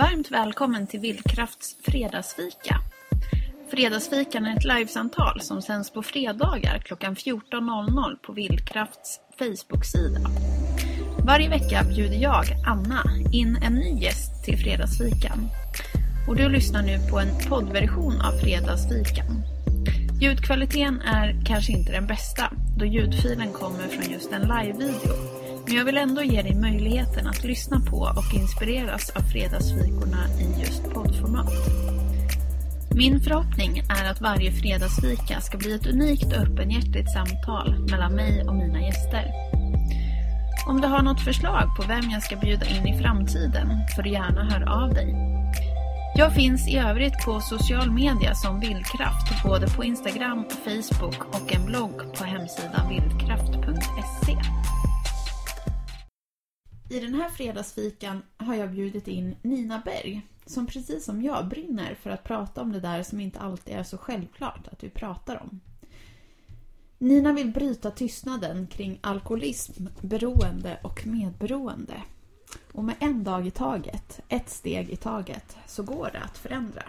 Varmt välkommen till Vildkrafts fredagsfika. Fredagsfikan är ett livesamtal som sänds på fredagar klockan 14.00 på Vildkrafts Facebook-sida. Varje vecka bjuder jag, Anna, in en ny gäst till Fredagsfikan. Och du lyssnar nu på en poddversion av Fredagsfikan. Ljudkvaliteten är kanske inte den bästa då ljudfilen kommer från just en live-video. Men jag vill ändå ge dig möjligheten att lyssna på och inspireras av fredagsfikorna i just poddformat. Min förhoppning är att varje fredagsfika ska bli ett unikt och öppenhjärtigt samtal mellan mig och mina gäster. Om du har något förslag på vem jag ska bjuda in i framtiden får du gärna höra av dig. Jag finns i övrigt på social media som Vildkraft, både på Instagram Facebook och en blogg på hemsidan vildkraft.se. I den här fredagsfikan har jag bjudit in Nina Berg som precis som jag brinner för att prata om det där som inte alltid är så självklart att vi pratar om. Nina vill bryta tystnaden kring alkoholism, beroende och medberoende. Och med en dag i taget, ett steg i taget, så går det att förändra.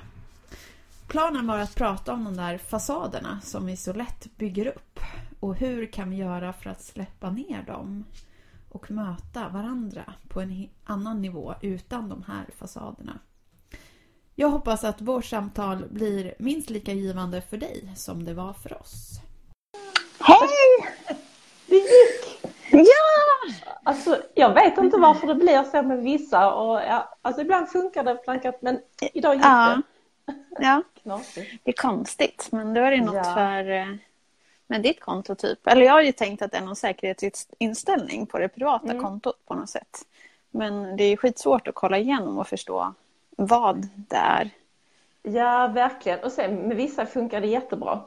Planen var att prata om de där fasaderna som vi så lätt bygger upp och hur kan vi göra för att släppa ner dem och möta varandra på en annan nivå utan de här fasaderna. Jag hoppas att vårt samtal blir minst lika givande för dig som det var för oss. Hej! Det gick! Ja! Alltså, jag vet inte varför det blir så med vissa. Och, ja, alltså, ibland funkar det, plankat, men idag gick Ja. det. Ja, det är konstigt. Men då är det något Ja. för eh, med ditt konto typ. Eller jag har ju tänkt att det är någon säkerhetsinställning på det privata Mm. kontot på något sätt. Men det är ju skitsvårt att kolla igenom och förstå vad det är. Ja, verkligen. Och sen med vissa funkar det jättebra.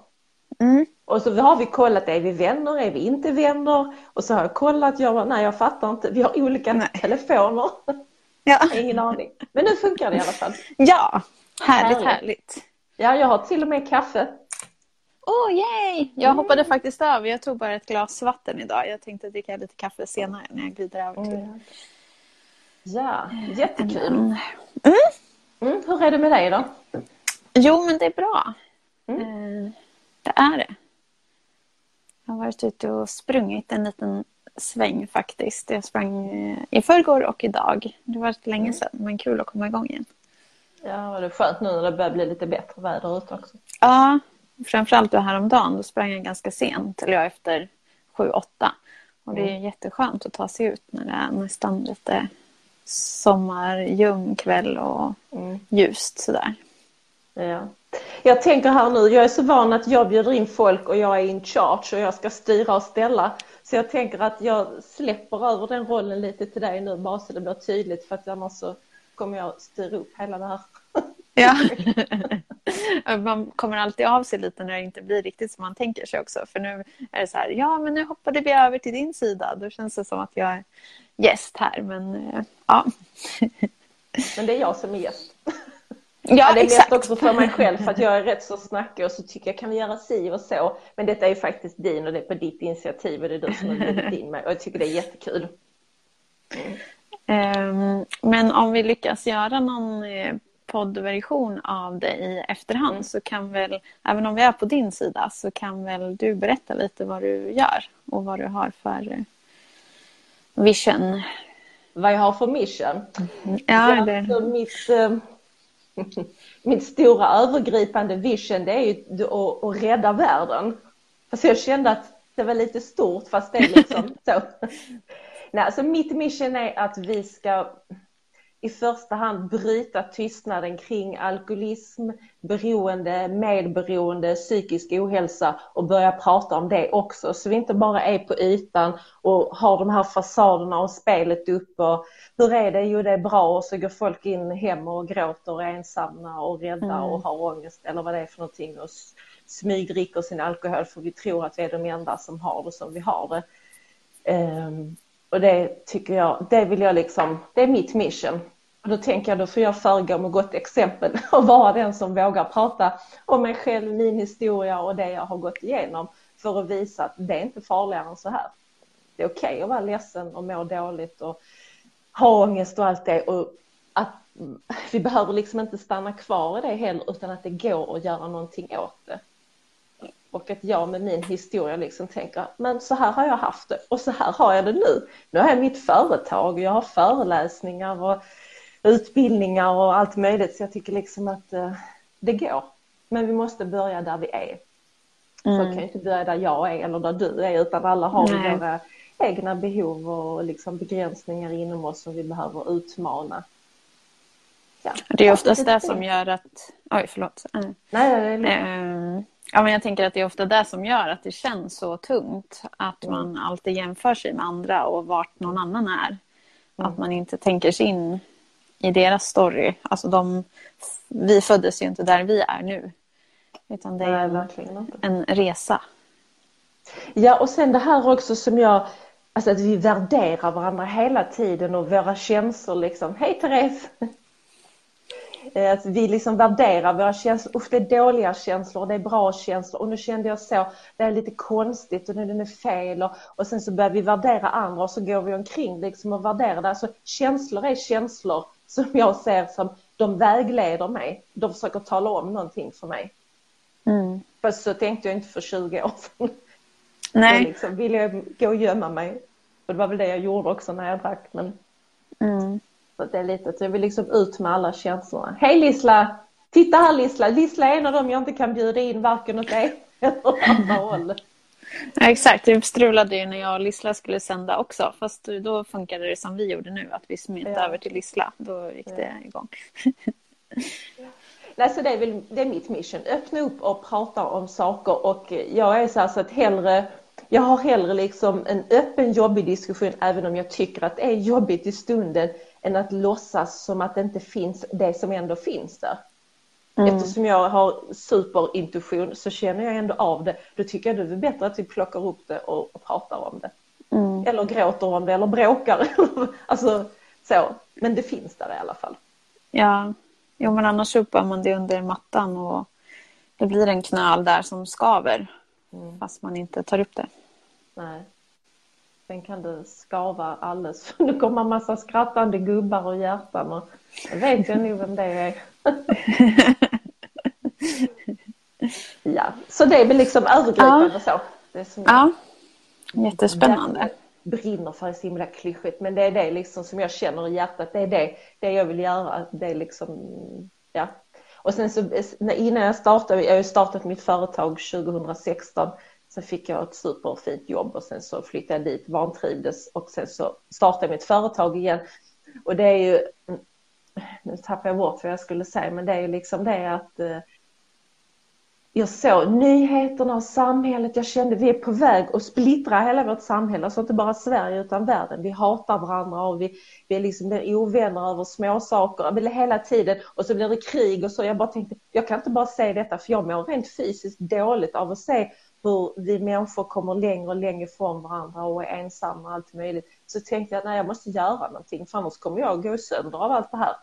Mm. Och så har vi kollat, är vi vänner, är vi inte vänner? Och så har jag kollat, jag nej jag fattar inte, vi har olika Nej. telefoner. Ja. Ingen aning. Men nu funkar det i alla fall. ja, härligt, Härligt. härligt. Ja, jag har till och med kaffe. Åh, oh, yay! Jag hoppade faktiskt över. Jag tog bara ett glas vatten idag. Jag tänkte dricka lite kaffe senare när jag glider över till Ja, jättekul. Mm. Mm, hur är det med dig då? Jo, men det är bra. Mm. Eh, Det är det. Jag har varit ute och sprungit en liten sväng faktiskt. Jag sprang eh, i förrgår och idag. Det var länge Mm. sedan, men kul att komma igång igen. Ja, det är skönt nu när det börjar bli lite bättre väder ute också. Ja, framförallt då häromdagen. Då sprang jag ganska sent, eller jag efter sju, åtta. Och det är Mm. jätteskönt att ta sig ut när det är nästan lite sommarljum kväll och Mm. ljust sådär. Ja. Jag tänker här nu, jag är så van att jag bjuder in folk och jag är in charge och jag ska styra och ställa. Så jag tänker att jag släpper över den rollen lite till dig nu bara så det blir tydligt för att annars så kommer jag styra upp hela det här. Ja. man kommer alltid av sig lite när det inte blir riktigt som man tänker sig också. För nu är det så här, ja men nu hoppade vi över till din sida. Då känns det som att jag är gäst här. Men eh, ja, Men det är jag som är gäst. ja det är mest exakt. också för mig själv för att jag är rätt så snackig och så tycker jag kan vi göra si och så. Men detta är ju faktiskt din och det är på ditt initiativ och det är du som har bjudit in mig och jag tycker det är jättekul. Ehm, Men om vi lyckas göra någon eh, poddversion av det i efterhand Mm. så kan väl, även om vi är på din sida, så kan väl du berätta lite vad du gör och vad du har för eh, vision. Vad jag har för mission? Ja, Ja, det, så mitt, eh, mitt stora övergripande vision det är ju att, att rädda världen. Fast jag kände att det var lite stort fast det är liksom så. Nej, så mitt mission är att vi ska i första hand bryta tystnaden kring alkoholism, beroende, medberoende, psykisk ohälsa och börja prata om det också. Så vi inte bara är på ytan och har de här fasaderna och spelet upp och hur är det? Jo, det är bra och så går folk in hem och gråter och är ensamma och rädda Mm. och har ångest eller vad det är för någonting och smygdricker sin alkohol för vi tror att vi är de enda som har det som vi har det. Ehm, och det tycker jag, det vill jag liksom, det är mitt mission. Och då tänker jag, då får jag föregå med gott exempel och vara den som vågar prata om mig själv, min historia och det jag har gått igenom för att visa att det är inte farligare än så här. Det är okej att vara ledsen och må dåligt och ha ångest och allt det och att vi behöver liksom inte stanna kvar i det heller utan att det går att göra någonting åt det. Och att jag med min historia liksom tänker, men så här har jag haft det och så här har jag det nu. Nu har jag mitt företag och jag har föreläsningar och utbildningar och allt möjligt så jag tycker liksom att uh, det går. Men vi måste börja där vi är. Mm. Så kan inte börja där jag är eller där du är utan alla har Nej. våra egna behov och liksom begränsningar inom oss som vi behöver utmana. Ja. Det är oftast det som gör att... Oj, förlåt. Mm. Nej, det är mm. Ja, men jag tänker att det är ofta det som gör att det känns så tungt. Att mm. man alltid jämför sig med andra och vart någon annan är. Mm. Att man inte tänker sig in i deras story. Alltså de, vi föddes ju inte där vi är nu. Utan det är Nej, en, en resa. Ja, och sen det här också som jag Alltså att vi värderar varandra hela tiden och våra känslor liksom. Hej Therese! Eh, att vi liksom värderar våra känslor. Usch, det är dåliga känslor, det är bra känslor och nu kände jag så, det är lite konstigt och nu är det fel och, och sen så börjar vi värdera andra och så går vi omkring liksom och värderar det. Alltså känslor är känslor som jag ser som, de vägleder mig. De försöker tala om någonting för mig. Mm. Fast så tänkte jag inte för 20 år sedan. Nej. Då liksom ville jag gå och gömma mig. Och det var väl det jag gjorde också när jag drack. Men... Mm. Så det är lite att jag vill liksom ut med alla känslorna. Hej Lisla! Titta här Lisla! Lisla är en av dem jag inte kan bjuda in varken åt dig eller andra håll. Ja, exakt, det strulade ju när jag och Lisla skulle sända också. Fast då funkade det som vi gjorde nu, att vi smet ja. över till Lisla. Då gick det ja. igång. Nej, så det är, väl, det är mitt mission. Öppna upp och prata om saker och jag är så, här så att hellre jag har hellre liksom en öppen jobbig diskussion även om jag tycker att det är jobbigt i stunden än att låtsas som att det inte finns det som ändå finns där. Mm. Eftersom jag har superintuition så känner jag ändå av det. Då tycker jag det är bättre att vi plockar upp det och, och pratar om det. Mm. Eller gråter om det eller bråkar. alltså så. Men det finns där i alla fall. Ja, jo men annars sopar man det under mattan och det blir en knöl där som skaver. Mm. Fast man inte tar upp det. Nej. Sen kan det skava alldeles för det kommer en massa skrattande gubbar och hjärtan och jag vet jag nog vem det är. ja, så det är väl liksom övergripande ja. så. Det som ja, jättespännande. brinner för är så himla klyschigt men det är det liksom som jag känner i hjärtat. Det är det, det jag vill göra. Det är liksom, ja. Och sen så innan jag startade, jag har startat mitt företag 2016 Sen fick jag ett superfint jobb och sen så flyttade jag dit, vantrivdes och sen så startade jag mitt företag igen. Och det är ju, nu tappar jag bort vad jag skulle säga, men det är ju liksom det att eh, jag såg nyheterna och samhället, jag kände vi är på väg att splittra hela vårt samhälle, alltså inte bara Sverige utan världen. Vi hatar varandra och vi, vi är liksom blir ovänner över småsaker hela tiden och så blir det krig och så. Jag bara tänkte, jag kan inte bara se detta för jag mår rent fysiskt dåligt av att se hur vi människor kommer längre och längre från varandra och är ensamma och allt möjligt. Så tänkte jag, nej jag måste göra någonting för annars kommer jag gå sönder av allt det här.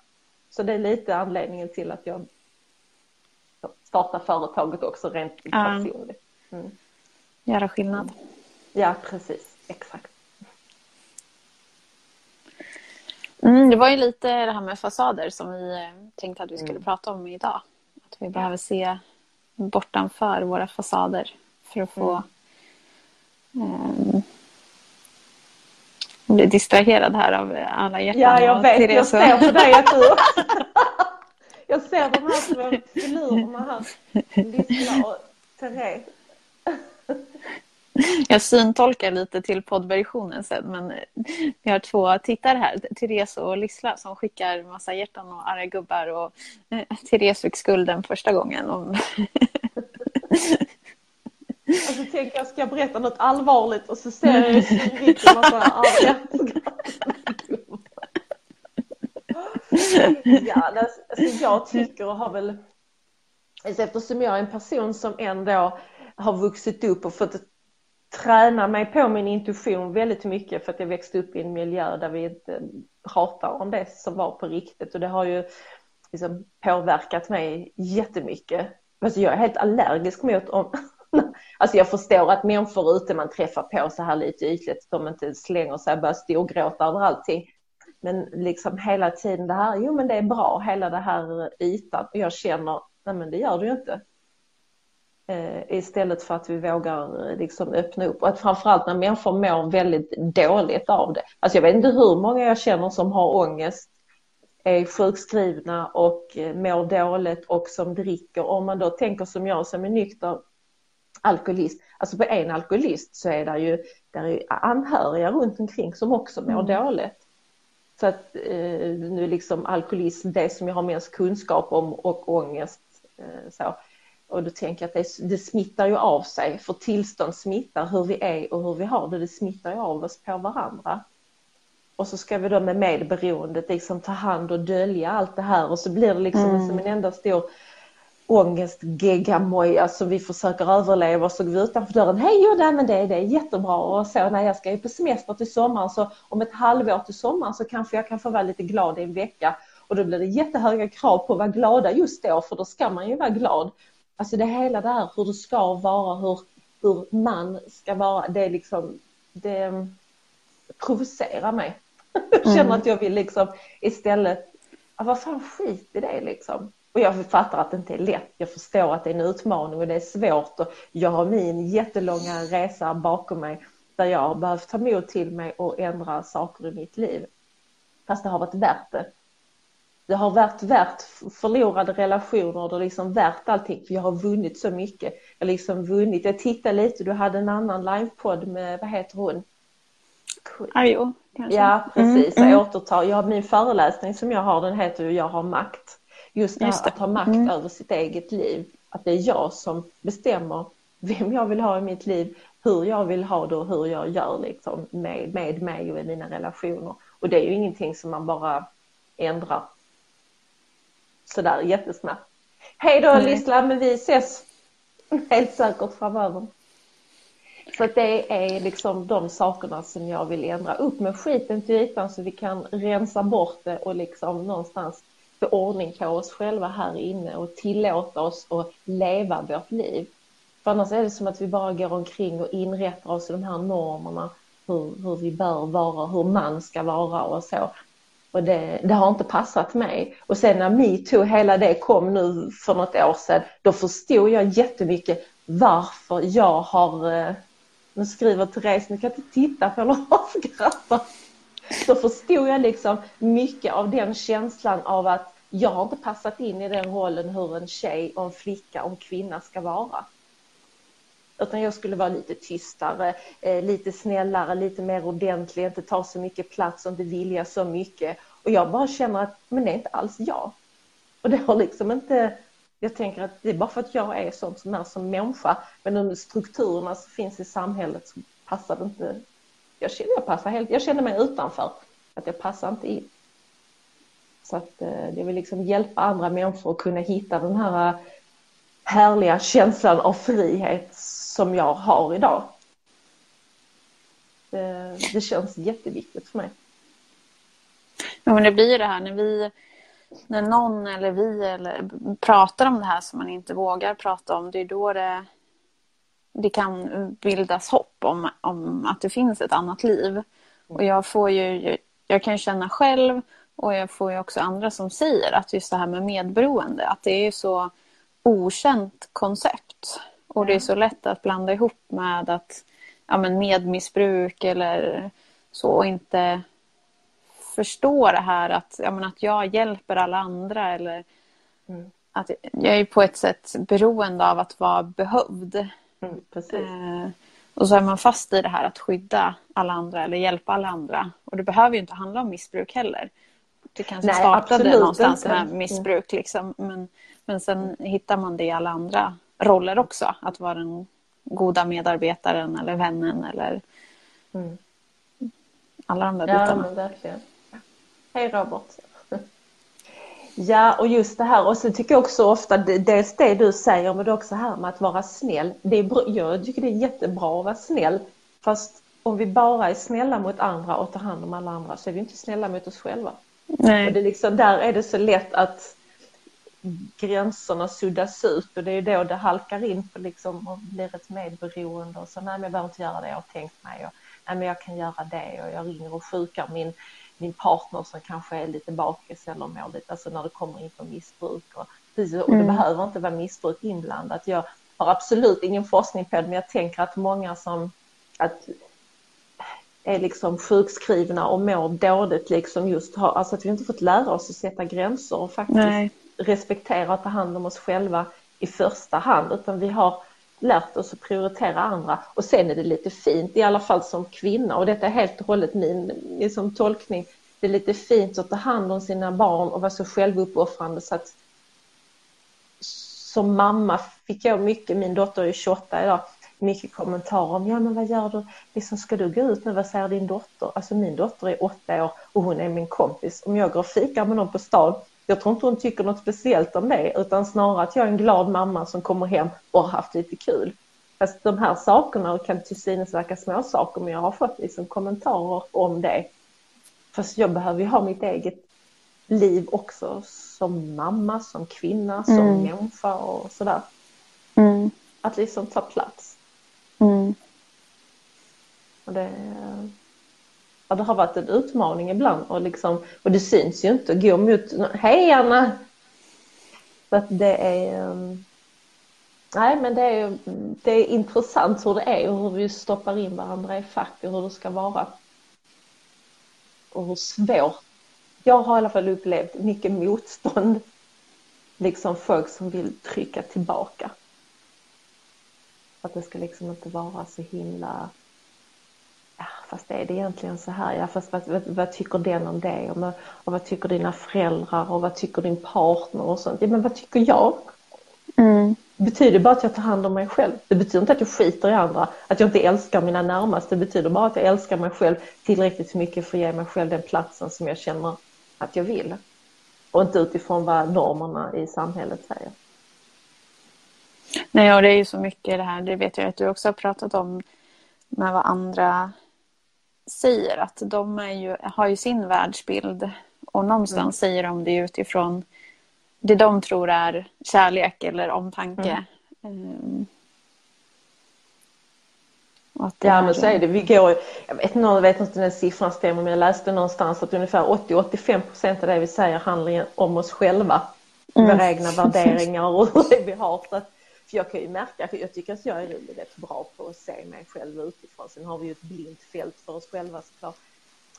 Så det är lite anledningen till att jag startar företaget också rent ja. personligt. Mm. Göra skillnad. Ja, precis. Exakt. Mm, det var ju lite det här med fasader som vi eh, tänkte att vi skulle mm. prata om idag. Att vi behöver se bortanför våra fasader för att få mm. um, bli distraherad här av alla hjärtan. Ja, jag vet. Jag ser på dig att du Jag ser de här små filurerna här. Och Therese. Jag syntolkar lite till poddversionen sen men vi har två tittare här, Therese och Lissla som skickar massa hjärtan och arga gubbar och eh, Therese fick skulden första gången. Om Alltså tänk jag ska berätta något allvarligt? Och så ser jag i synvinkeln en massa Ja, alltså jag tycker och har väl, alltså eftersom jag är en person som ändå har vuxit upp och fått träna mig på min intuition väldigt mycket för att jag växte upp i en miljö där vi inte pratar om det som var på riktigt. Och det har ju liksom påverkat mig jättemycket. Alltså jag är helt allergisk mot om, Alltså jag förstår att människor ute man träffar på så här lite ytligt, de inte slänger sig och börjar storgråta över allting. Men liksom hela tiden det här, jo men det är bra, hela det här ytan. Och jag känner, nej men det gör du ju inte. Eh, istället för att vi vågar eh, liksom öppna upp. Och att framförallt när människor mår väldigt dåligt av det. Alltså jag vet inte hur många jag känner som har ångest, är sjukskrivna och eh, mår dåligt och som dricker. Om man då tänker som jag som är nykter alkoholist, alltså på en alkoholist så är det ju, där är anhöriga runt omkring som också mår mm. dåligt. Så att eh, nu liksom alkoholism, det som jag har mest kunskap om och ångest eh, så. Och då tänker jag att det, det smittar ju av sig, för tillstånd smittar hur vi är och hur vi har det, det smittar ju av oss på varandra. Och så ska vi då med medberoendet liksom ta hand och dölja allt det här och så blir det liksom mm. som en enda stor ångestgeggamoja som vi försöker överleva och så går vi utanför dörren. Hej, jo, nej, men det, det är jättebra och så när jag ska ju på semester till sommaren så om ett halvår till sommaren så kanske jag kan få vara lite glad i en vecka och då blir det jättehöga krav på att vara glada just då för då ska man ju vara glad. Alltså det hela där hur det ska vara, hur, hur man ska vara, det är liksom, det provocerar mig. Jag känner mm. att jag vill liksom istället, vad fan skit i det liksom. Och jag fattar att det inte är lätt. Jag förstår att det är en utmaning och det är svårt. Och jag har min jättelånga resa bakom mig där jag har behövt ta mod till mig och ändra saker i mitt liv. Fast det har varit värt det. Det har varit värt förlorade relationer, det har liksom värt allting för jag har vunnit så mycket. Jag har liksom vunnit. Jag tittade lite, du hade en annan livepodd med, vad heter hon? Arjo, kanske? Ja, precis. Mm, jag återtar. Jag, min föreläsning som jag har den heter ju Jag har makt. Just det här att ha makt mm. över sitt eget liv. Att det är jag som bestämmer vem jag vill ha i mitt liv, hur jag vill ha det och hur jag gör liksom med, med mig och i mina relationer. Och det är ju ingenting som man bara ändrar sådär jättesnabbt. Hej då mm. Lisla, men vi ses helt säkert framöver. Så det är liksom de sakerna som jag vill ändra. Upp med skiten till ytan så vi kan rensa bort det och liksom någonstans få ordning på oss själva här inne och tillåta oss att leva vårt liv. För annars är det som att vi bara går omkring och inrättar oss i de här normerna, hur, hur vi bör vara, hur man ska vara och så. Och det, det, har inte passat mig. Och sen när metoo, hela det kom nu för något år sedan, då förstod jag jättemycket varför jag har, eh, nu skriver Therese, ni kan inte titta på eller skratta. Då förstod jag liksom mycket av den känslan av att jag har inte passat in i den rollen hur en tjej och en flicka och en kvinna ska vara. Utan jag skulle vara lite tystare, eh, lite snällare, lite mer ordentlig, inte ta så mycket plats och inte vilja så mycket. Och jag bara känner att, men det är inte alls jag. Och det har liksom inte, jag tänker att det är bara för att jag är sån som är som människa, men de strukturerna som finns i samhället så passar det inte. Jag känner, jag passar helt, jag känner mig utanför, att jag passar inte in. Så att eh, det vill liksom hjälpa andra människor att kunna hitta den här eh, härliga känslan av frihet som jag har idag. Det, det känns jätteviktigt för mig. Ja, men det blir ju det här när vi när någon eller vi eller pratar om det här som man inte vågar prata om, det är då det, det kan bildas hopp om, om att det finns ett annat liv. Och jag får ju, jag kan känna själv och jag får ju också andra som säger att just det här med medberoende, att det är så okänt koncept. Och det är så lätt att blanda ihop med att ja, men medmissbruk eller så och inte förstå det här att, ja, men att jag hjälper alla andra eller mm. att jag är på ett sätt beroende av att vara behövd. Mm, eh, och så är man fast i det här att skydda alla andra eller hjälpa alla andra. Och det behöver ju inte handla om missbruk heller. Det kanske Nej, startade någonstans inte. med missbruk. Liksom. Men, men sen hittar man det i alla andra roller också. Att vara den goda medarbetaren eller vännen eller mm. alla de där ja, bitarna. Men verkligen. Hej Robert. Ja, och just det här och så tycker jag också ofta dels det du säger men också här med att vara snäll. Det är, jag tycker det är jättebra att vara snäll. Fast om vi bara är snälla mot andra och tar hand om alla andra så är vi inte snälla mot oss själva. Nej. Och det liksom, där är det så lätt att gränserna suddas ut och det är då det halkar in på liksom och blir ett medberoende och så nej men jag behöver inte göra det jag har tänkt mig och nej men jag kan göra det och jag ringer och sjukar min min partner som kanske är lite bakis eller mår lite, alltså när det kommer in för missbruk. Och, och det mm. behöver inte vara missbruk inblandat. Jag har absolut ingen forskning på det, men jag tänker att många som att, är liksom sjukskrivna och mår dåligt, liksom just har, alltså att vi inte fått lära oss att sätta gränser och faktiskt Nej. respektera och ta hand om oss själva i första hand, utan vi har lärt oss att prioritera andra och sen är det lite fint, i alla fall som kvinna och detta är helt och hållet min liksom, tolkning, det är lite fint att ta hand om sina barn och vara så självuppoffrande så att som mamma fick jag mycket, min dotter är 28 idag, mycket kommentarer om ja men vad gör du, liksom, ska du gå ut nu, vad säger din dotter? Alltså min dotter är åtta år och hon är min kompis. Om jag går och fikar med någon på stan jag tror inte hon tycker något speciellt om det utan snarare att jag är en glad mamma som kommer hem och har haft lite kul. Fast de här sakerna kan till synes verka små saker men jag har fått liksom kommentarer om det. Fast jag behöver ju ha mitt eget liv också som mamma, som kvinna, som mm. människa och sådär. Mm. Att liksom ta plats. Mm. Och det, ja, det har varit en utmaning ibland och, liksom, och det syns ju inte. Gå mot, hej Anna! Så att det är, ehm, nej men det är, det är intressant hur det är och hur vi stoppar in varandra i fack och hur det ska vara. Och hur svårt. Jag har i alla fall upplevt mycket motstånd. Liksom folk som vill trycka tillbaka. Att det ska liksom inte vara så himla fast är det egentligen så här? Ja, fast vad, vad, vad tycker den om det? Och, och, vad tycker dina föräldrar och vad tycker din partner och sånt? Ja, men vad tycker jag? Mm. Det betyder bara att jag tar hand om mig själv. Det betyder inte att jag skiter i andra, att jag inte älskar mina närmaste. Det betyder bara att jag älskar mig själv tillräckligt mycket för att ge mig själv den platsen som jag känner att jag vill. Och inte utifrån vad normerna i samhället säger. Nej, och det är ju så mycket det här, det vet jag att du också har pratat om, med vad andra säger att de ju, har ju sin världsbild och någonstans mm. säger de det utifrån det de tror är kärlek eller omtanke. Mm. Um, ja men så är det. Vi går, jag vet inte, jag vet inte den siffran stämmer men jag läste någonstans att ungefär 80-85 procent av det vi säger handlar om oss själva. Mm. Våra egna värderingar och hur vi har. Så att, för jag kan ju märka, jag tycker att jag är rätt bra på att se mig själv utifrån. Sen har vi ju ett blint fält för oss själva såklart.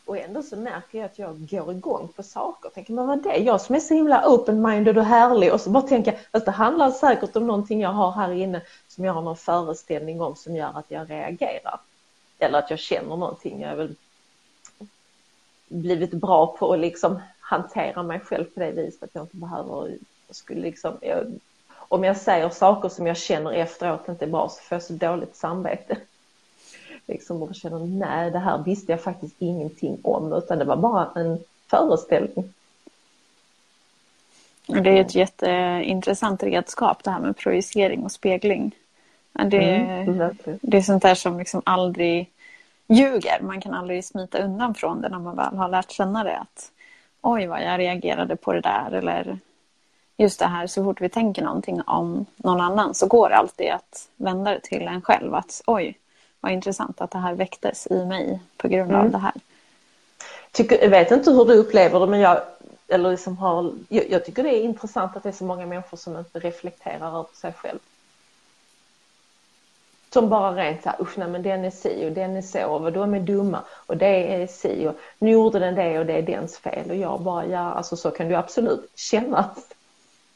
Och ändå så märker jag att jag går igång på saker. Tänker, men vad är det? Jag som är så himla open-minded och härlig och så bara tänker jag, att det handlar säkert om någonting jag har här inne som jag har någon föreställning om som gör att jag reagerar. Eller att jag känner någonting. Jag har väl blivit bra på att liksom hantera mig själv på det viset att jag inte behöver, jag skulle liksom, jag om jag säger saker som jag känner efteråt inte är bra så får jag så dåligt samvete. Liksom och känner nej det här visste jag faktiskt ingenting om utan det var bara en föreställning. Det är ett jätteintressant redskap det här med projicering och spegling. Det, mm, det är sånt där som liksom aldrig ljuger. Man kan aldrig smita undan från det när man väl har lärt känna det. Att, Oj vad jag reagerade på det där eller just det här så fort vi tänker någonting om någon annan så går det alltid att vända det till en själv. Att oj, vad intressant att det här väcktes i mig på grund mm. av det här. Tycker, jag vet inte hur du upplever det men jag, eller liksom har, jag, jag, tycker det är intressant att det är så många människor som inte reflekterar över sig själv. Som bara rent så här, usch nej men den är si och den är så och de är dumma och det är si och nu gjorde den det och det är dens fel och jag bara ja alltså så kan du absolut känna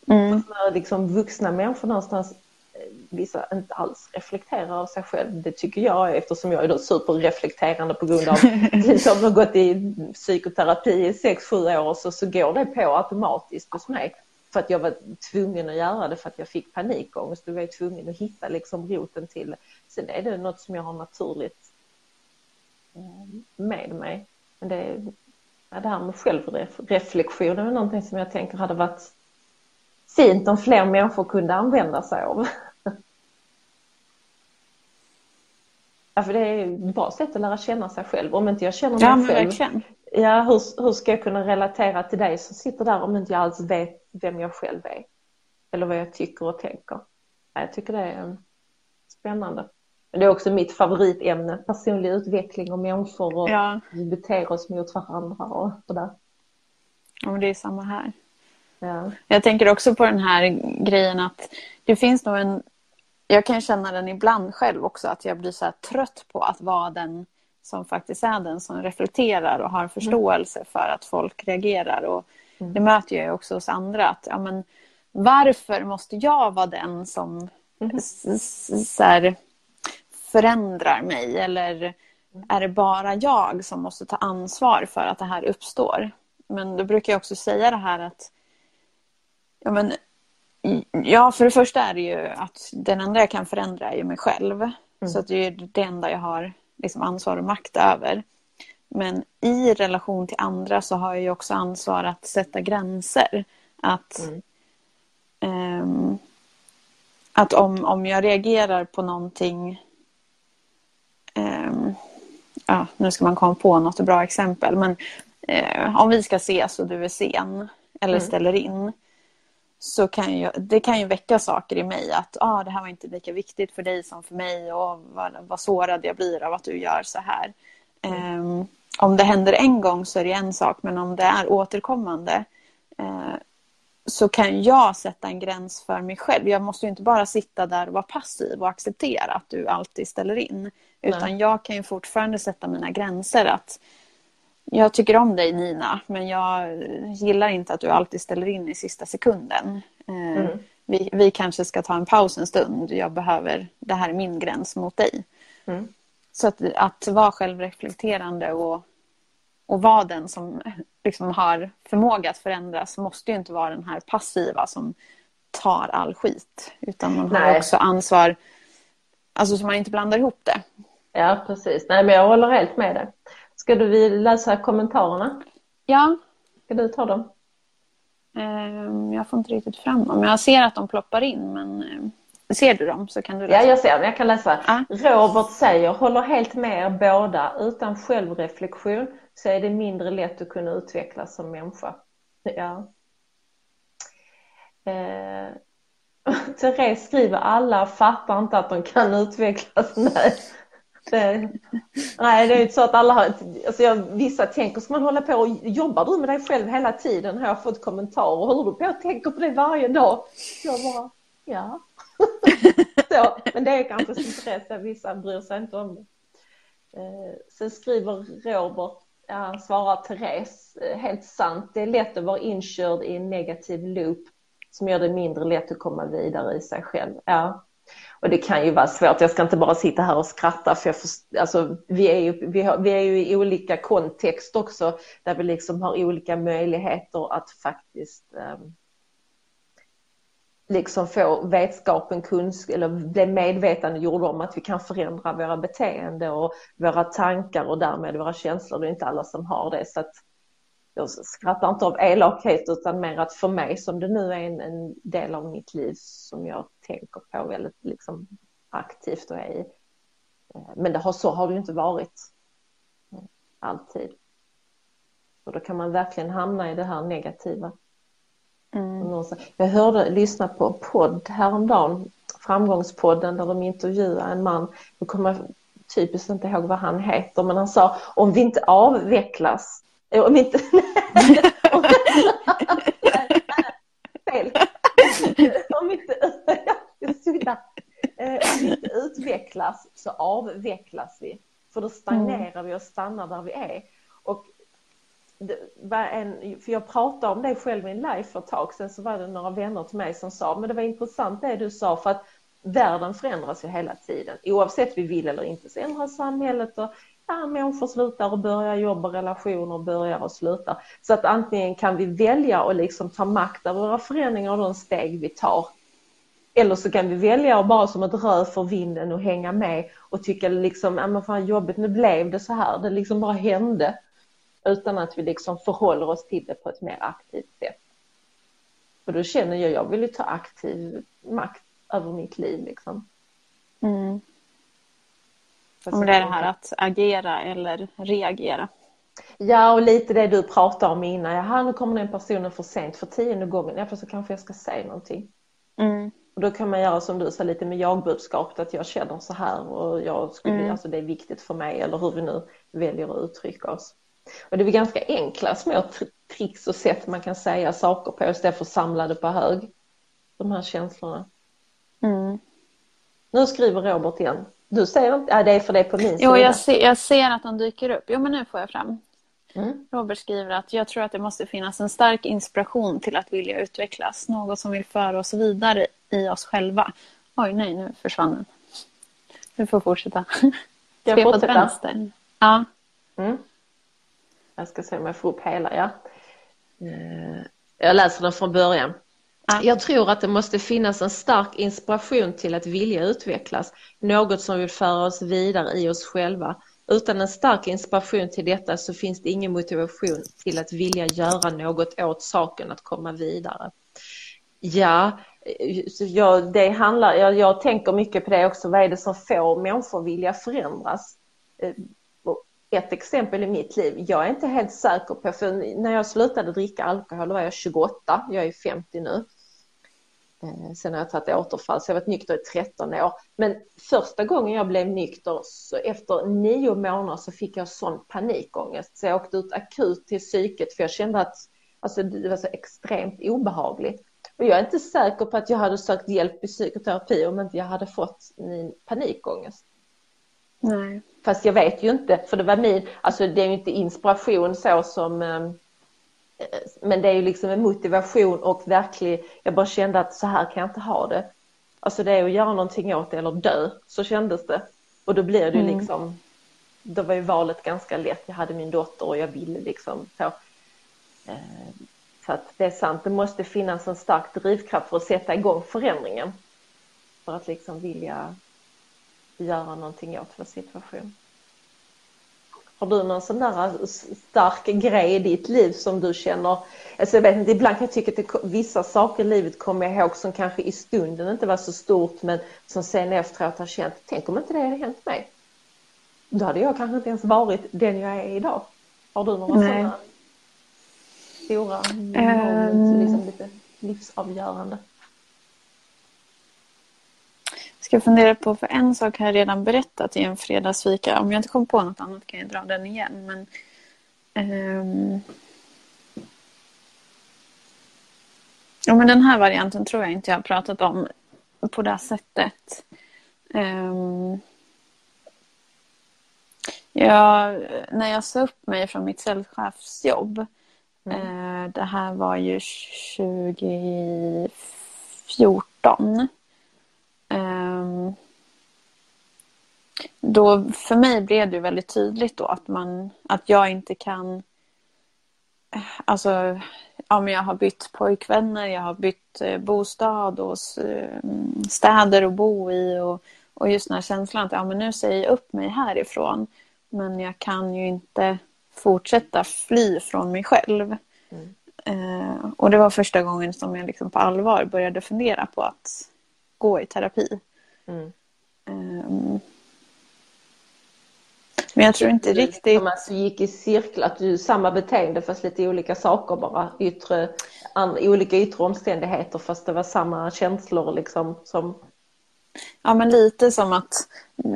Mm. När liksom vuxna människor någonstans eh, vissa inte alls reflekterar av sig själv. Det tycker jag eftersom jag är då superreflekterande på grund av att jag har gått i psykoterapi i 6-7 år så, så går det på automatiskt hos mig. För att jag var tvungen att göra det för att jag fick panikångest. Då var jag tvungen att hitta liksom roten till det. Sen är det något som jag har naturligt eh, med mig. Men det, det här med självreflektion är någonting som jag tänker hade varit fint om fler människor kunde använda sig av. Ja, för det är ett bra sätt att lära känna sig själv. Om inte jag känner mig ja, själv, verkligen. ja, hur, hur ska jag kunna relatera till dig som sitter där om inte jag alls vet vem jag själv är? Eller vad jag tycker och tänker. Ja, jag tycker det är spännande. Det är också mitt favoritämne, personlig utveckling och människor och Ja, vi beter oss mot varandra och sådär. ja, men det är samma här. Ja. Jag tänker också på den här grejen att det finns nog en... Jag kan känna den ibland själv också, att jag blir så här trött på att vara den som faktiskt är den som reflekterar och har förståelse för att folk reagerar. Och Mm. Det möter jag också hos andra. Att, ja, men, varför måste jag vara den som s- så här, förändrar mig? Eller är det bara jag som måste ta ansvar för att det här uppstår? Men då brukar jag också säga det här att ja, men, ja, för det första är det ju att den enda jag kan förändra är ju mig själv. Så att det är ju det enda jag har liksom, ansvar och makt över. Men i relation till andra så har jag ju också ansvar att sätta gränser. Att, Mm. ehm, att om, om jag reagerar på någonting ehm, ja, nu ska man komma på något bra exempel. Men eh, om vi ska ses och du är sen eller Mm. ställer in. Så kan ju, det kan ju väcka saker i mig att ah, det här var inte lika viktigt för dig som för mig och vad, vad sårad jag blir av att du gör så här. Ehm, om det händer en gång så är det en sak men om det är återkommande eh, så kan jag sätta en gräns för mig själv. Jag måste ju inte bara sitta där och vara passiv och acceptera att du alltid ställer in. Utan Nej. jag kan ju fortfarande sätta mina gränser. att Jag tycker om dig Nina, men jag gillar inte att du alltid ställer in i sista sekunden. Eh, Mm. vi, vi kanske ska ta en paus en stund. Jag behöver, det här är min gräns mot dig. Mm. Så att, att vara självreflekterande och, och vara den som liksom har förmåga att förändras måste ju inte vara den här passiva som tar all skit. Utan man har Nej. också ansvar, alltså så man inte blandar ihop det. ja, precis. Nej, men jag håller helt med dig. Ska du läsa kommentarerna? Ja, Ska du ta dem? ehm, jag får inte riktigt fram dem. Jag ser att de ploppar in, men ehm, ser du dem så kan du Ja, läsa. jag ser dem. Jag kan läsa. Ja. Robert säger, håller helt med er båda. Utan självreflektion så är det mindre lätt att kunna utvecklas som människa. Ja. Eh, Therese skriver, alla fattar inte att de kan utvecklas. Nej. Det, eh, nej, det är ju inte så att alla har... Alltså jag, vissa tänker, ska man hålla på och jobbar du med dig själv hela tiden? Har jag fått kommentarer. Håller du på och tänker på det varje dag? Jag bara, ja. så, men det är kanske som Therese, vissa bryr sig inte om det. Eh, sen skriver Robert, ja, svarar Therese, eh, helt sant, det är lätt att vara inkörd i en negativ loop som gör det mindre lätt att komma vidare i sig själv. Ja. Och det kan ju vara svårt, jag ska inte bara sitta här och skratta för jag först, alltså, vi, är ju, vi, har, vi är ju i olika kontext också där vi liksom har olika möjligheter att faktiskt eh, liksom få vetskapen, kunskap eller bli medvetandegjorda om att vi kan förändra våra beteenden och våra tankar och därmed våra känslor. Det är inte alla som har det. Så att jag skrattar inte av elakhet utan mer att för mig som det nu är en, en del av mitt liv som jag tänker på väldigt liksom aktivt och är i. Men det har, så har det ju inte varit alltid. Och då kan man verkligen hamna i det här negativa. Mm. Jag hörde, lyssna på en podd häromdagen, Framgångspodden, där de intervjuade en man. Jag kommer typiskt inte ihåg vad han heter, men han sa om vi inte avvecklas, Eh, om vi inte... Fel. Om inte, eh, om vi inte utvecklas så avvecklas vi. För då stagnerar vi och stannar där vi är. Och det var en, för jag pratade om det själv i en live för ett tag sedan så var det några vänner till mig som sa men det var intressant det du sa för att världen förändras ju hela tiden. Oavsett vi vill eller inte så ändras samhället och ja, människor slutar och börjar jobba, relationer börjar och slutar. Så att antingen kan vi välja att liksom ta makt över våra förändringar och de steg vi tar. Eller så kan vi välja att bara som ett rö för vinden och hänga med och tycka liksom, ja men fan jobbigt, nu blev det så här, det liksom bara hände utan att vi liksom förhåller oss till det på ett mer aktivt sätt. Och då känner jag, jag vill ju ta aktiv makt över mitt liv liksom. Mm. Om det är det här att agera eller reagera. Ja, och lite det du pratade om innan. Jaha, nu kommer den personen för sent för tionde gången. Ja, för så kanske jag ska säga någonting. Mm. Och då kan man göra som du sa lite med jagbudskapet att jag känner så här och jag skulle, mm. alltså det är viktigt för mig eller hur vi nu väljer att uttrycka oss. Och det är ganska enkla små tricks och sätt man kan säga saker på istället för att samla det på hög. De här känslorna. Mm. Nu skriver Robert igen. Du ser inte? Ja, det är för det på min sida. Jo, jag ser, jag ser att de dyker upp. Jo, men nu får jag fram. Mm. Robert skriver att jag tror att det måste finnas en stark inspiration till att vilja utvecklas. Något som vill föra oss vidare i oss själva. Oj, nej, nu försvann den. Du får fortsätta. Jag vänster. Ja. Mm. Jag ska se om jag får upp hela, ja. Eh, jag läser den från början. Jag tror att det måste finnas en stark inspiration till att vilja utvecklas, något som vill föra oss vidare i oss själva. Utan en stark inspiration till detta så finns det ingen motivation till att vilja göra något åt saken, att komma vidare. Ja, jag, det handlar, jag, jag tänker mycket på det också, vad är det som får människor vilja förändras? Eh, ett exempel i mitt liv, jag är inte helt säker på, för när jag slutade dricka alkohol var jag 28, jag är 50 nu. Eh, sen har jag tagit återfall, så jag har varit nykter i 13 år. Men första gången jag blev nykter, så efter nio månader så fick jag sån panikångest. Så jag åkte ut akut till psyket för jag kände att alltså, det var så extremt obehagligt. Och jag är inte säker på att jag hade sökt hjälp i psykoterapi om inte jag hade fått min panikångest. Nej. Fast jag vet ju inte, för det var min, alltså det är ju inte inspiration så som eh, men det är ju liksom en motivation och verkligen, jag bara kände att så här kan jag inte ha det. Alltså det är att göra någonting åt det eller dö, så kändes det. Och då blir det ju mm. liksom, då var ju valet ganska lätt. Jag hade min dotter och jag ville liksom så. Eh, så att det är sant, det måste finnas en stark drivkraft för att sätta igång förändringen. För att liksom vilja göra någonting åt vår situation. Har du någon sån där stark grej i ditt liv som du känner, alltså jag vet inte, ibland kan jag tycka att det, vissa saker i livet kommer jag ihåg som kanske i stunden inte var så stort men som sen efteråt har känt, tänk om inte det hade hänt mig. Då hade jag kanske inte ens varit den jag är idag. Har du några Nej. sådana stora um... liksom lite livsavgörande? Ska fundera på, för en sak har jag redan berättat i en fredagsfika. Om jag inte kommer på något annat kan jag dra den igen. Men, um... ja, men den här varianten tror jag inte jag har pratat om på det här sättet. Um... Ja, när jag sa upp mig från mitt säljchefsjobb. Mm. Eh, det här var ju 2014. Um, då för mig blev det väldigt tydligt då att, man, att jag inte kan... Alltså, ja, men jag har bytt pojkvänner, jag har bytt eh, bostad och eh, städer att bo i. Och, och just den här känslan att ja, men nu säger jag upp mig härifrån. Men jag kan ju inte fortsätta fly från mig själv. Mm. Eh, och det var första gången som jag liksom på allvar började fundera på att gå i terapi. Mm. Um, men jag tror inte riktigt... Som att du gick i cirkel, att du samma beteende fast lite olika saker bara, yttre, and, olika yttre omständigheter fast det var samma känslor liksom som... Ja men lite som att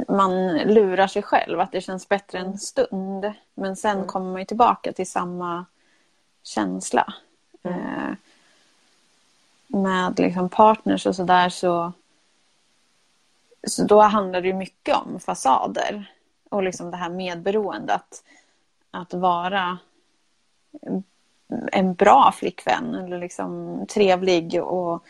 man lurar sig själv, att det känns bättre en stund. Men sen mm. kommer man ju tillbaka till samma känsla. Mm. Med liksom partners och sådär så, så då handlar det mycket om fasader och liksom det här medberoendet. Att, att vara en bra flickvän eller liksom trevlig. Och,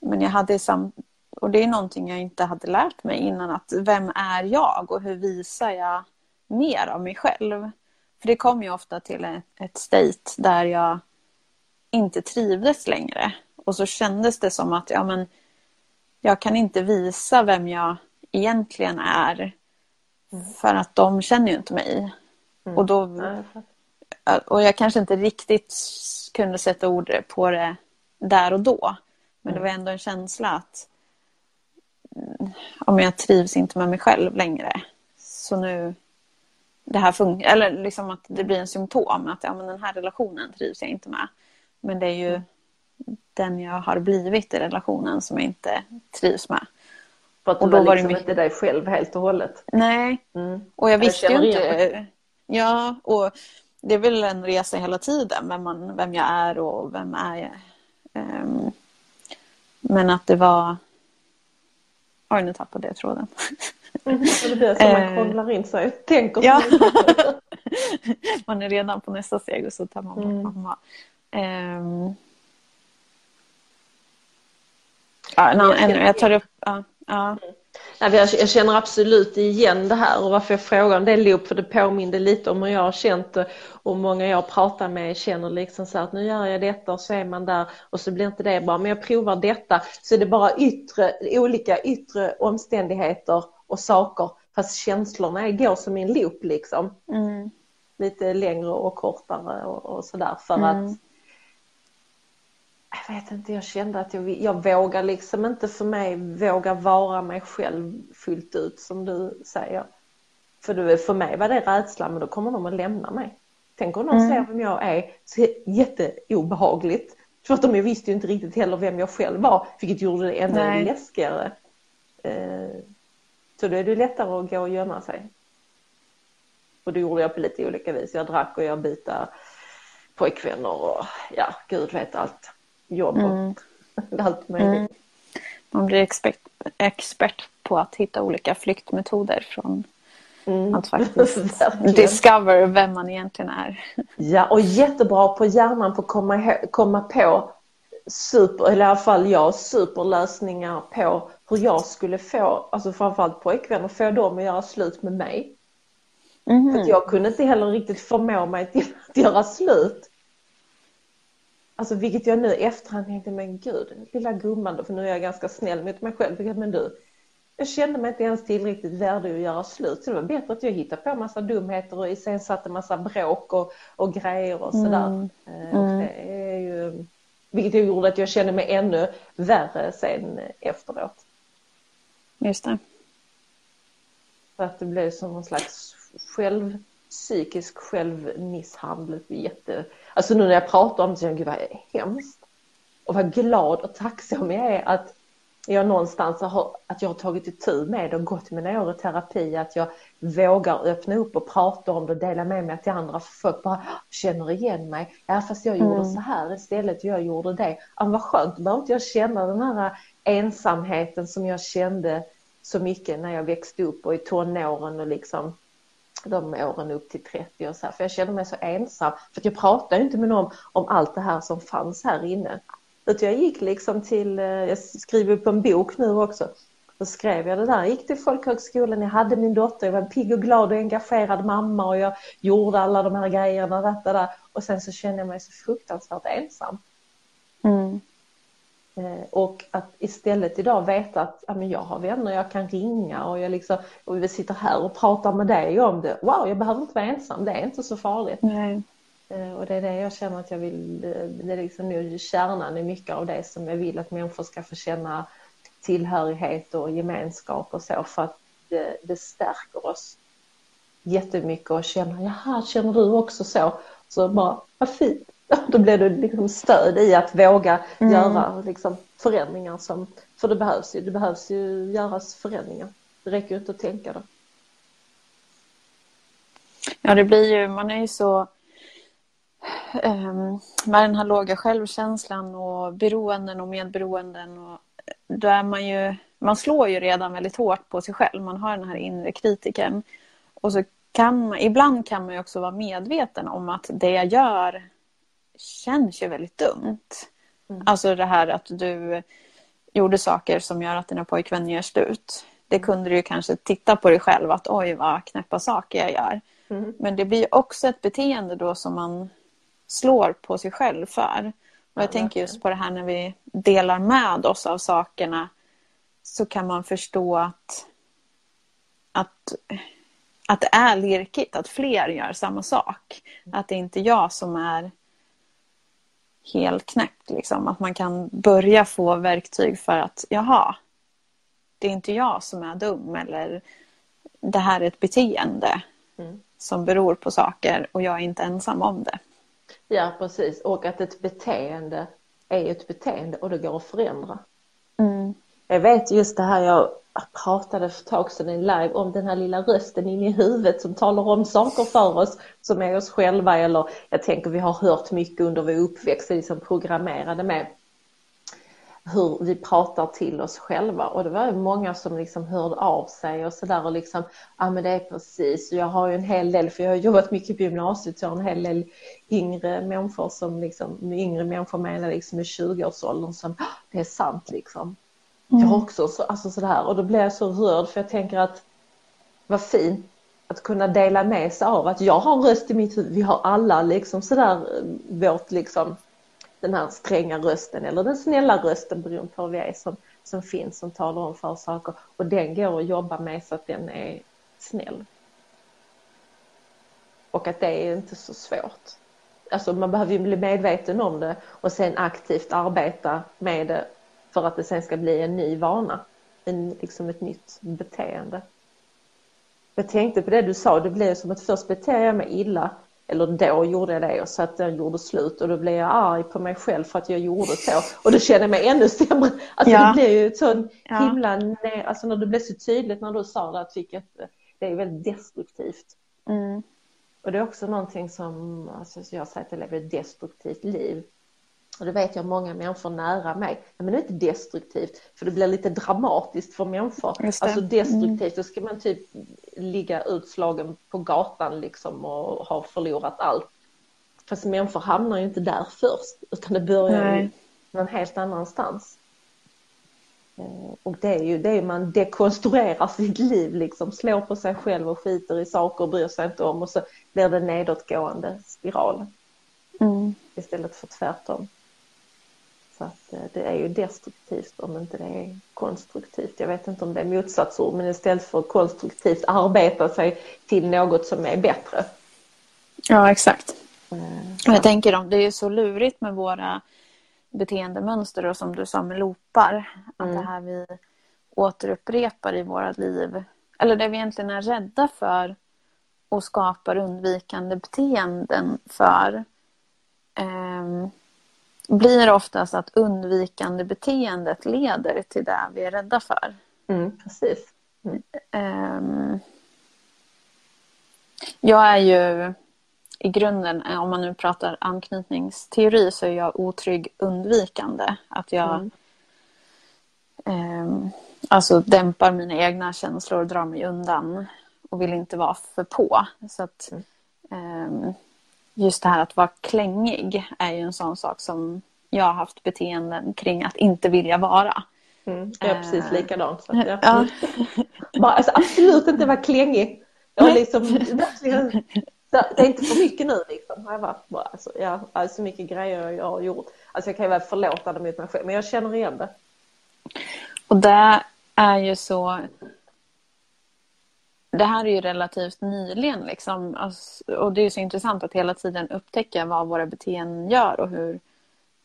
men jag hade sam, och det är någonting jag inte hade lärt mig innan. att Vem är jag och hur visar jag mer av mig själv? För det kom ju ofta till ett state där jag inte trivdes längre. Och så kändes det som att ja, men, jag kan inte visa vem jag egentligen är. För att de känner ju inte mig. Mm. Och, då, och jag kanske inte riktigt kunde sätta ord på det där och då. Men det mm. var ändå en känsla att om jag trivs inte med mig själv längre. Så nu det här funkar, eller liksom att det blir en symptom att ja, men den här relationen trivs jag inte med. Men det är ju mm den jag har blivit i relationen som jag inte trivs med. För att du Och då var var det liksom mycket- inte dig själv helt och hållet. Nej, Mm. och jag Jag visste ju känner igen inte. Ja, och det är väl en resa hela tiden, vem, man, vem jag är och vem är jag. Ehm, men att det var... Oj, nu tappade jag tråden. Mm. Och det blir så man Eh. krånglar in sig. Tänker Ja. man är redan på nästa steg och så tar man bort Mm. mamma. Ehm. Ja, en, Jag en, känner jag tar upp... Ja, ja. Nej, men jag, känner absolut igen det här och varför jag frågar om det loop för det påminner lite om hur jag har känt det och många jag pratar med känner liksom så att nu gör jag detta och så är man där och så blir inte det bra men jag provar detta så är det bara yttre, olika yttre omständigheter och saker fast känslorna går som en loop liksom Mm. lite längre och kortare och, och sådär för Mm. att jag vet inte, jag kände att jag, jag vågar liksom inte för mig våga vara mig själv fullt ut som du säger. För, det, för mig var det rädsla, men då kommer de att lämna mig. Tänk om någon Mm. ser vem jag är, så jätteobehagligt. Tvärtom, jag visste ju inte riktigt heller vem jag själv var, vilket gjorde det ännu Nej. läskigare. Eh, så då är det lättare att gå och gömma sig. Och det gjorde jag på lite olika vis. Jag drack och jag bytte pojkvänner och ja, gud vet allt. Jobb och Mm. allt möjligt. Mm. Man blir expert, expert på att hitta olika flyktmetoder från Mm. att faktiskt discover vem man egentligen är. Ja, och jättebra på hjärnan på att komma, komma på super, eller i alla fall jag, superlösningar på hur jag skulle få, alltså framförallt pojkvänner, få dem att göra slut med mig. Mhm. För att jag kunde inte heller riktigt förmå mig till att göra slut. Alltså vilket jag nu i efterhand tänkte, men gud, lilla gumman då, för nu är jag ganska snäll mot mig själv. Men du, jag kände mig inte ens tillräckligt värdig att göra slut. Så det var bättre att jag hittade på massa dumheter och iscensatte massa bråk och, och grejer och sådär. Mm. Eh, Och Mm. det är ju, vilket gjorde att jag kände mig ännu värre sen efteråt. Just det. För att det blev som någon slags själv, psykisk självmisshandel. Jätte... Alltså nu när jag pratar om det så jag, gud vad hemskt. Och vad glad och tacksam jag är att jag någonstans har, att jag har tagit itu med det och gått mina år i terapi. Att jag vågar öppna upp och prata om det och dela med mig till andra. För folk bara känner igen mig. Ja fast jag gjorde Mm. så här istället, jag gjorde det. Ja, vad skönt, då behöver inte jag känna den här ensamheten som jag kände så mycket när jag växte upp och i tonåren och liksom de åren upp till 30 och så här. För jag kände mig så ensam. För att jag pratade inte med någon om allt det här som fanns här inne. Utan jag gick liksom till, eh, jag skriver på en bok nu också. Då skrev jag det där, jag gick till folkhögskolan, jag hade min dotter, jag var en pigg och glad och engagerad mamma och jag gjorde alla de här grejerna. Detta där. Och sen så kände jag mig så fruktansvärt ensam. Mm. Eh, Och att istället idag veta att ja, men jag har vänner, jag kan ringa och jag liksom, och vi sitter här och pratar med dig om det. Wow, jag behöver inte vara ensam, det är inte så farligt. Nej. Eh, Och det är det jag känner att jag vill, eh, det är liksom nu kärnan i mycket av det som jag vill att människor ska få känna tillhörighet och gemenskap och så för att det, det stärker oss jättemycket och känner, jaha, känner du också så? Så bara, vad fint. Då blir det liksom stöd i att våga Mm. göra liksom förändringar som, för det behövs ju, det behövs ju göras förändringar. Det räcker ju inte att tänka det. Ja, det blir ju, man är ju så um, med den här låga självkänslan och beroenden och medberoenden och då är man ju, man slår ju redan väldigt hårt på sig själv. Man har den här inre kritiken. Och så kan man, ibland kan man ju också vara medveten om att det jag gör känns ju väldigt dumt. Mm. Alltså det här att du gjorde saker som gör att dina pojkvänner gör slut. Det kunde du ju kanske titta på dig själv att oj vad knäppa saker jag gör. Mm. Men det blir också ett beteende då som man slår på sig själv för. Och jag Ja, tänker just på det här när vi delar med oss av sakerna så kan man förstå att, att, att det är lirkigt, att fler gör samma sak. Att det inte är jag som är helt knäppt. Liksom. Att man kan börja få verktyg för att jaha, det är inte jag som är dum eller det här är ett beteende Mm. som beror på saker och jag är inte ensam om det. Ja, precis. Och att ett beteende är ett beteende och det går att förändra. Mm. Jag vet just det här jag pratade för ett tag sedan i live om den här lilla rösten in i huvudet som talar om saker för oss som är oss själva eller jag tänker vi har hört mycket under vår uppväxt, liksom programmerade med hur vi pratar till oss själva och det var ju många som liksom hörde av sig och sådär och liksom, ja men det är precis, jag har ju en hel del, för jag har jobbat mycket på gymnasiet, så jag har en hel del yngre människor som liksom, yngre människor menar liksom i 20-årsåldern som, ah, det är sant liksom. Mm. Jag har också så, alltså sådär och då blir jag så rörd för jag tänker att vad fint att kunna dela med sig av att jag har en röst i mitt huvud, vi har alla liksom sådär eh, vårt liksom den här stränga rösten eller den snälla rösten beroende på vad vi är som, som finns som talar om för saker och den går att jobba med så att den är snäll. Och att det är inte så svårt. Alltså man behöver ju bli medveten om det och sen aktivt arbeta med det för att det sen ska bli en ny vana, en, liksom ett nytt beteende. Jag tänkte på det du sa, det blir som att först beter jag mig illa eller då gjorde jag det och så att den gjorde slut och då blev jag arg på mig själv för att jag gjorde så och då kände jag mig ännu sämre. Alltså ja. det blir ju sån ja. himla, alltså när det blev så tydligt när du sa det att vilket, det är väldigt destruktivt. Mm. Och det är också någonting som, alltså jag säger att jag lever ett destruktivt liv. Och det vet jag många människor nära mig. Men det är inte destruktivt för det blir lite dramatiskt för människor. Alltså destruktivt, mm. då ska man typ ligga utslagen på gatan liksom och ha förlorat allt. Fast människor hamnar ju inte där först utan det börjar ju någon helt annanstans. Eh, och det är ju det man dekonstruerar sitt liv liksom, slår på sig själv och skiter i saker och bryr sig inte om och så blir det nedåtgående spiral. Mm. Istället för tvärtom. Så att eh, det är ju destruktivt om inte det är konstruktivt. Jag vet inte om det är motsatsord men istället för konstruktivt arbeta sig till något som är bättre. Ja exakt. Mm. Jag tänker om det är så lurigt med våra beteendemönster och som du sa med loopar. Att mm. det här vi återupprepar i våra liv eller det vi egentligen är rädda för och skapar undvikande beteenden för. Um, blir oftast att undvikande beteendet leder till det vi är rädda för. Mm, precis. Mm. Um, jag är ju i grunden, om man nu pratar anknytningsteori, så är jag otrygg undvikande. Att jag mm. um, alltså dämpar mina egna känslor och drar mig undan och vill inte vara för på. Så att, um, just det här att vara klängig är ju en sån sak som jag har haft beteenden kring att inte vilja vara. Mm, jag är precis likadant. Så jag, ja. bara, alltså, absolut inte vara klängig. Jag liksom det är inte för mycket nu liksom. Jag varit bara, alltså, jag, alltså, så mycket grejer jag har gjort. Alltså jag kan ju vara förlåtande mot mig själv men jag känner igen det. Och det är ju så det här är ju relativt nyligen liksom. Alltså, och det är så intressant att hela tiden upptäcka vad våra beteenden gör och hur,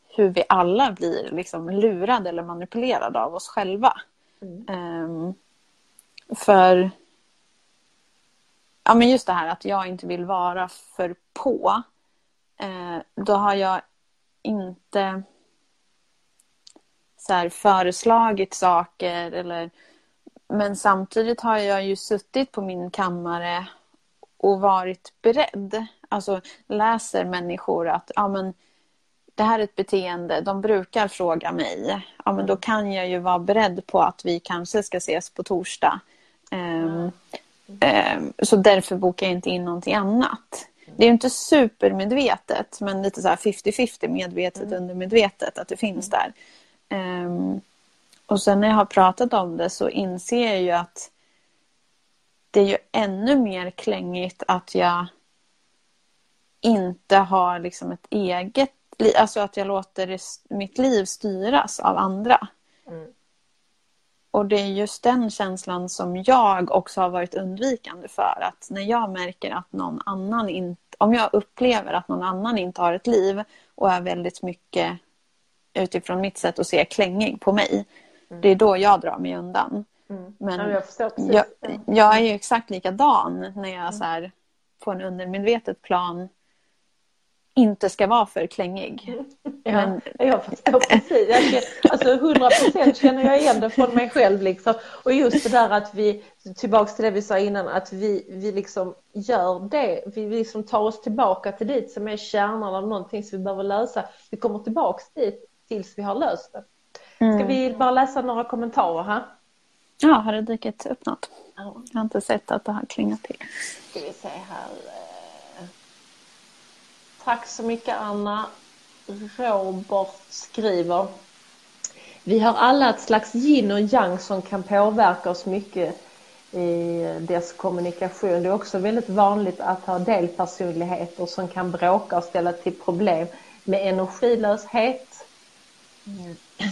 hur vi alla blir liksom lurade eller manipulerade av oss själva. Mm. Um, för ja, men just det här att jag inte vill vara för på. Uh, då har jag inte så här, föreslagit saker eller men samtidigt har jag ju suttit på min kammare och varit beredd. Alltså läser människor att ja, men, det här är ett beteende, de brukar fråga mig. Ja, men då kan jag ju vara beredd på att vi kanske ska ses på torsdag. Um, um, så därför bokar jag inte in någonting annat. Det är inte supermedvetet, men lite så här 50-50 medvetet mm. undermedvetet att det finns där. Um, och sen när jag har pratat om det så inser jag ju att det är ju ännu mer klängigt att jag inte har liksom ett eget Alltså att jag låter mitt liv styras av andra. Mm. Och det är just den känslan som jag också har varit undvikande för. Att när jag märker att någon annan inte... Om jag upplever att någon annan inte har ett liv och är väldigt mycket utifrån mitt sätt att se klängig på mig. Det är då jag drar mig undan. Mm. Men ja, jag, jag, jag, är ju exakt likadan när jag mm. så här, på en undermedvetet plan inte ska vara för klängig. Ja, Men... jag förstår precis. Jag känner, alltså 100 procent känner jag igen det från mig själv. Liksom. Och just det där att vi, tillbaks till det vi sa innan, att vi, vi liksom gör det. Vi liksom tar oss tillbaka till dit som är kärnan av någonting som vi behöver lösa. Vi kommer tillbaks dit tills vi har löst det. Ska mm. vi bara läsa några kommentarer här? Ja, har det dykt upp något? Ja. Jag har inte sett att det har klingat till. Ska vi se här. Tack så mycket Anna. Robert skriver. Vi har alla ett slags yin och yang som kan påverka oss mycket i dess kommunikation. Det är också väldigt vanligt att ha delpersonligheter som kan bråka och ställa till problem med energilöshet.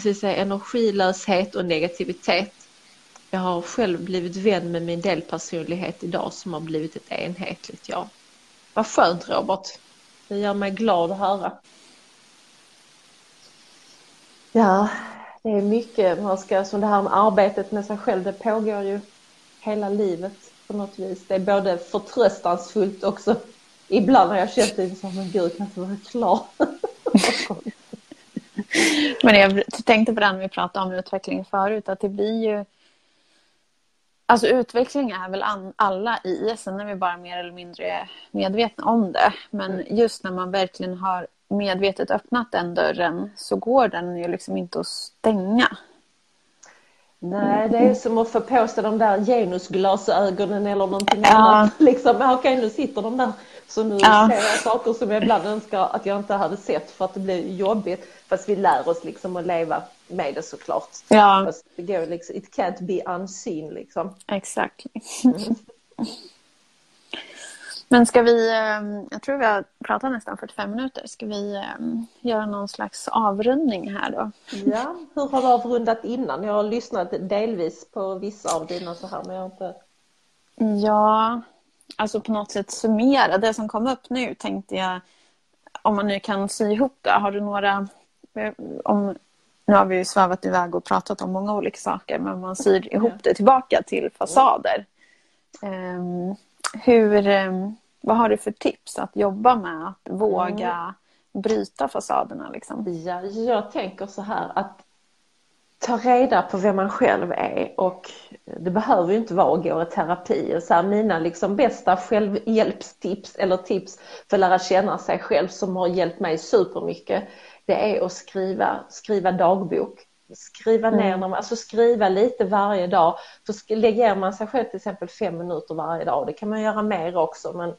Ska säga energilöshet och negativitet. Jag har själv blivit vän med min delpersonlighet idag som har blivit ett enhetligt jag. Vad skönt Robert. Det gör mig glad att höra. Ja, det är mycket man ska, som det här med arbetet med sig själv, det pågår ju hela livet på något vis. Det är både förtröstansfullt också. Ibland har jag känt det som, men gud, kan inte vara klar. men jag tänkte på det när vi pratade om utveckling förut, att det blir ju Alltså utveckling är väl alla i, sen är vi bara mer eller mindre medvetna om det. Men mm. just när man verkligen har medvetet öppnat den dörren så går den ju liksom inte att stänga. Nej, det är som att få på sig de där genusglasögonen eller någonting ja. annat. Liksom, okej, okay, nu sitter de där. Så nu ja. ser jag saker som jag ibland önskar att jag inte hade sett för att det blir jobbigt. Fast vi lär oss liksom att leva med det såklart. Ja. Fast det går liksom, it can't be unseen liksom. Exakt. Mm. Men ska vi, ehm, jag tror vi har pratat nästan 45 minuter. Ska vi ehm, göra någon slags avrundning här då? Ja, hur har du avrundat innan? Jag har lyssnat delvis på vissa av dina så här men jag har inte... Ja, alltså på något sätt summera. Det som kom upp nu tänkte jag, om man nu kan sy ihop det. Har du några, om, nu har vi ju svävat iväg och pratat om många olika saker men man syr ihop det tillbaka till fasader. Um, hur, um, vad har du för tips att jobba med? Att våga mm. bryta fasaderna? Liksom? Ja, jag tänker så här att ta reda på vem man själv är och det behöver ju inte vara att gå i terapi. Så här, mina liksom bästa självhjälpstips eller tips för att lära känna sig själv som har hjälpt mig supermycket det är att skriva, skriva dagbok. Skriva ner mm. alltså skriva lite varje dag. För lägger man sig själv till exempel fem minuter varje dag, det kan man göra mer också, men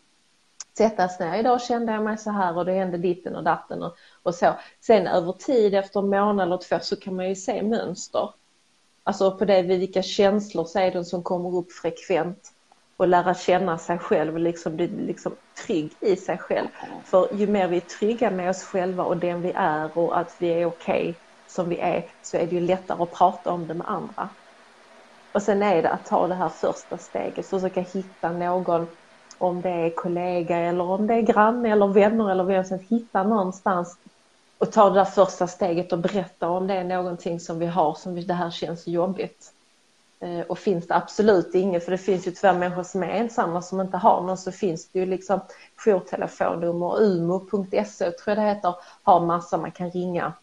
sätta sig ner, idag kände jag mig så här och det hände ditten och datten och, och så. Sen över tid, efter en månad eller två, så kan man ju se mönster. Alltså på det, vilka känslor så är det som kommer upp frekvent och lära känna sig själv och liksom bli liksom trygg i sig själv. För ju mer vi är trygga med oss själva och den vi är och att vi är okej okay som vi är så är det ju lättare att prata om det med andra. Och sen är det att ta det här första steget, försöka hitta någon, om det är kollega eller om det är granne eller vänner eller vem som hitta någonstans och ta det där första steget och berätta om det är någonting som vi har som det här känns jobbigt. Eh, och finns det absolut inget, för det finns ju tyvärr människor som är ensamma som inte har någon, så finns det ju liksom jourtelefonnummer. Umo.se tror jag det heter, har massa man kan ringa.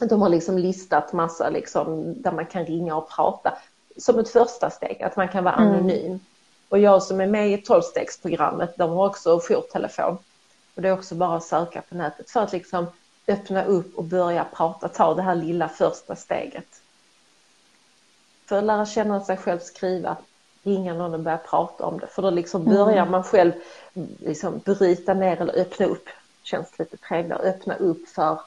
De har liksom listat massa liksom, där man kan ringa och prata som ett första steg, att man kan vara mm. anonym. Mm. Och jag som är med i tolvstegsprogrammet, de har också jourtelefon. Och det är också bara att söka på nätet för att liksom öppna upp och börja prata, ta det här lilla första steget för att lära känna sig själv skriva, ringa någon och börja prata om det. För då liksom börjar mm. man själv liksom bryta ner eller öppna upp, känns lite trevligare, öppna upp för,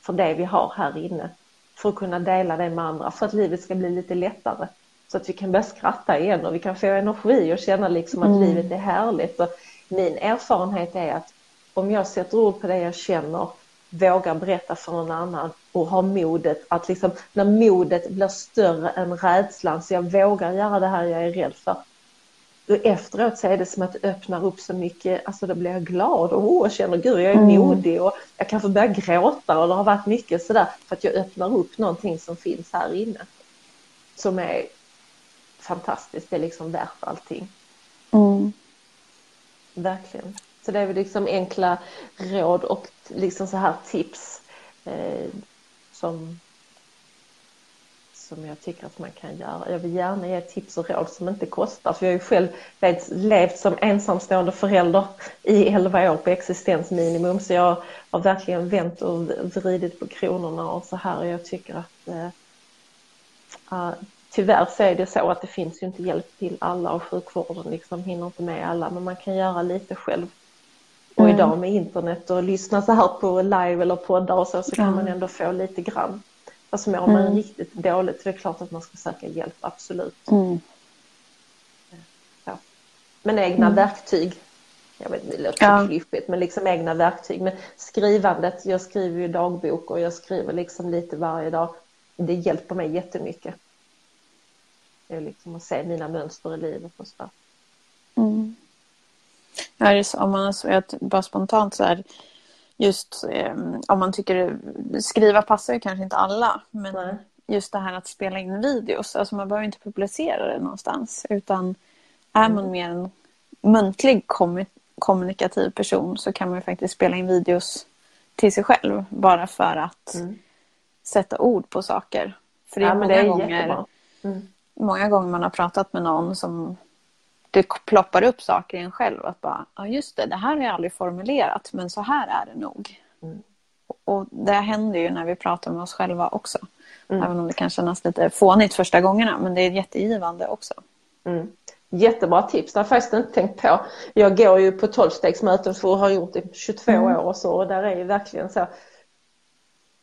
för det vi har här inne. För att kunna dela det med andra, för att livet ska bli lite lättare. Så att vi kan börja skratta igen och vi kan få energi och känna liksom att mm. livet är härligt. Och min erfarenhet är att om jag sätter ord på det jag känner vågar berätta för någon annan och ha modet att liksom, när modet blir större än rädslan så jag vågar göra det här jag är rädd för. Och efteråt så är det som att det öppnar upp så mycket, alltså då blir jag glad och oh, känner gud jag är mm. modig och jag kanske börjar gråta och det har varit mycket sådär för att jag öppnar upp någonting som finns här inne. Som är fantastiskt, det är liksom värt allting. Mm. Verkligen. Så det är väl liksom enkla råd och liksom så här tips eh, som, som jag tycker att man kan göra. Jag vill gärna ge tips och råd som inte kostar för jag har ju själv vet, levt som ensamstående förälder i 11 år på existensminimum så jag har verkligen vänt och vridit på kronorna och så här och jag tycker att eh, uh, tyvärr så är det så att det finns ju inte hjälp till alla och sjukvården liksom hinner inte med alla men man kan göra lite själv. Och mm. idag med internet och lyssna så här på live eller poddar och så, så kan man ändå få lite grann. Alltså mår man mm. riktigt dåligt så är det klart att man ska söka hjälp, absolut. Mm. Ja. Men egna mm. verktyg, jag vet det låter ja. klyschigt, men liksom egna verktyg. Men skrivandet, jag skriver ju dagbok och jag skriver liksom lite varje dag. Det hjälper mig jättemycket. Det är liksom att se mina mönster i livet och så. Mm. Ja, det är så, om man, jag, bara spontant så här, just eh, om man tycker skriva passar ju kanske inte alla, men Nej. just det här att spela in videos, alltså man behöver inte publicera det någonstans, utan är man mm. mer en muntlig kommunikativ person så kan man ju faktiskt spela in videos till sig själv bara för att mm. sätta ord på saker. För det är ja, många det är gånger mm. många gånger man har pratat med någon som det ploppar upp saker i en själv. Att bara, ja just det, det här har jag aldrig formulerat, men så här är det nog. Mm. Och det händer ju när vi pratar med oss själva också. Mm. Även om det kan kännas lite fånigt första gångerna, men det är jättegivande också. Mm. Jättebra tips, det har jag faktiskt inte tänkt på. Jag går ju på tolvstegsmöten för att ha gjort det i 22 mm. år och så och där är ju verkligen så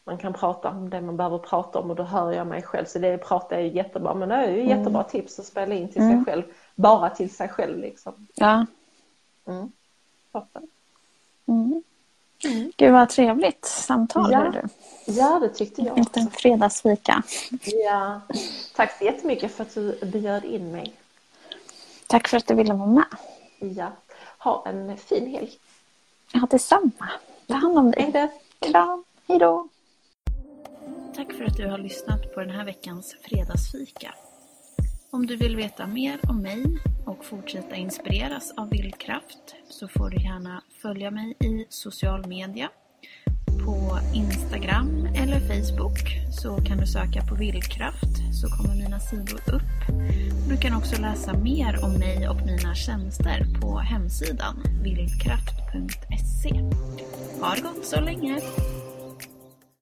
man kan prata om det man behöver prata om och då hör jag mig själv så det pratar är ju jättebra men det är ju mm. jättebra tips att spela in till sig mm. själv bara till sig själv liksom. Ja. Mm. Toppen. Mm. Mm. Gud vad trevligt samtal. Ja. Du. ja, det tyckte jag. En fredagsfika. Ja. Tack så jättemycket för att du bjöd in mig. Tack för att du ville vara med. Ja. Ha en fin helg. Ja, detsamma. Ta hand om dig. Hej Kram. Hej då. Tack för att du har lyssnat på den här veckans fredagsfika. Om du vill veta mer om mig och fortsätta inspireras av vildkraft så får du gärna följa mig i social media. På Instagram eller Facebook så kan du söka på vildkraft så kommer mina sidor upp. Du kan också läsa mer om mig och mina tjänster på hemsidan vildkraft.se. Ha det gott så länge!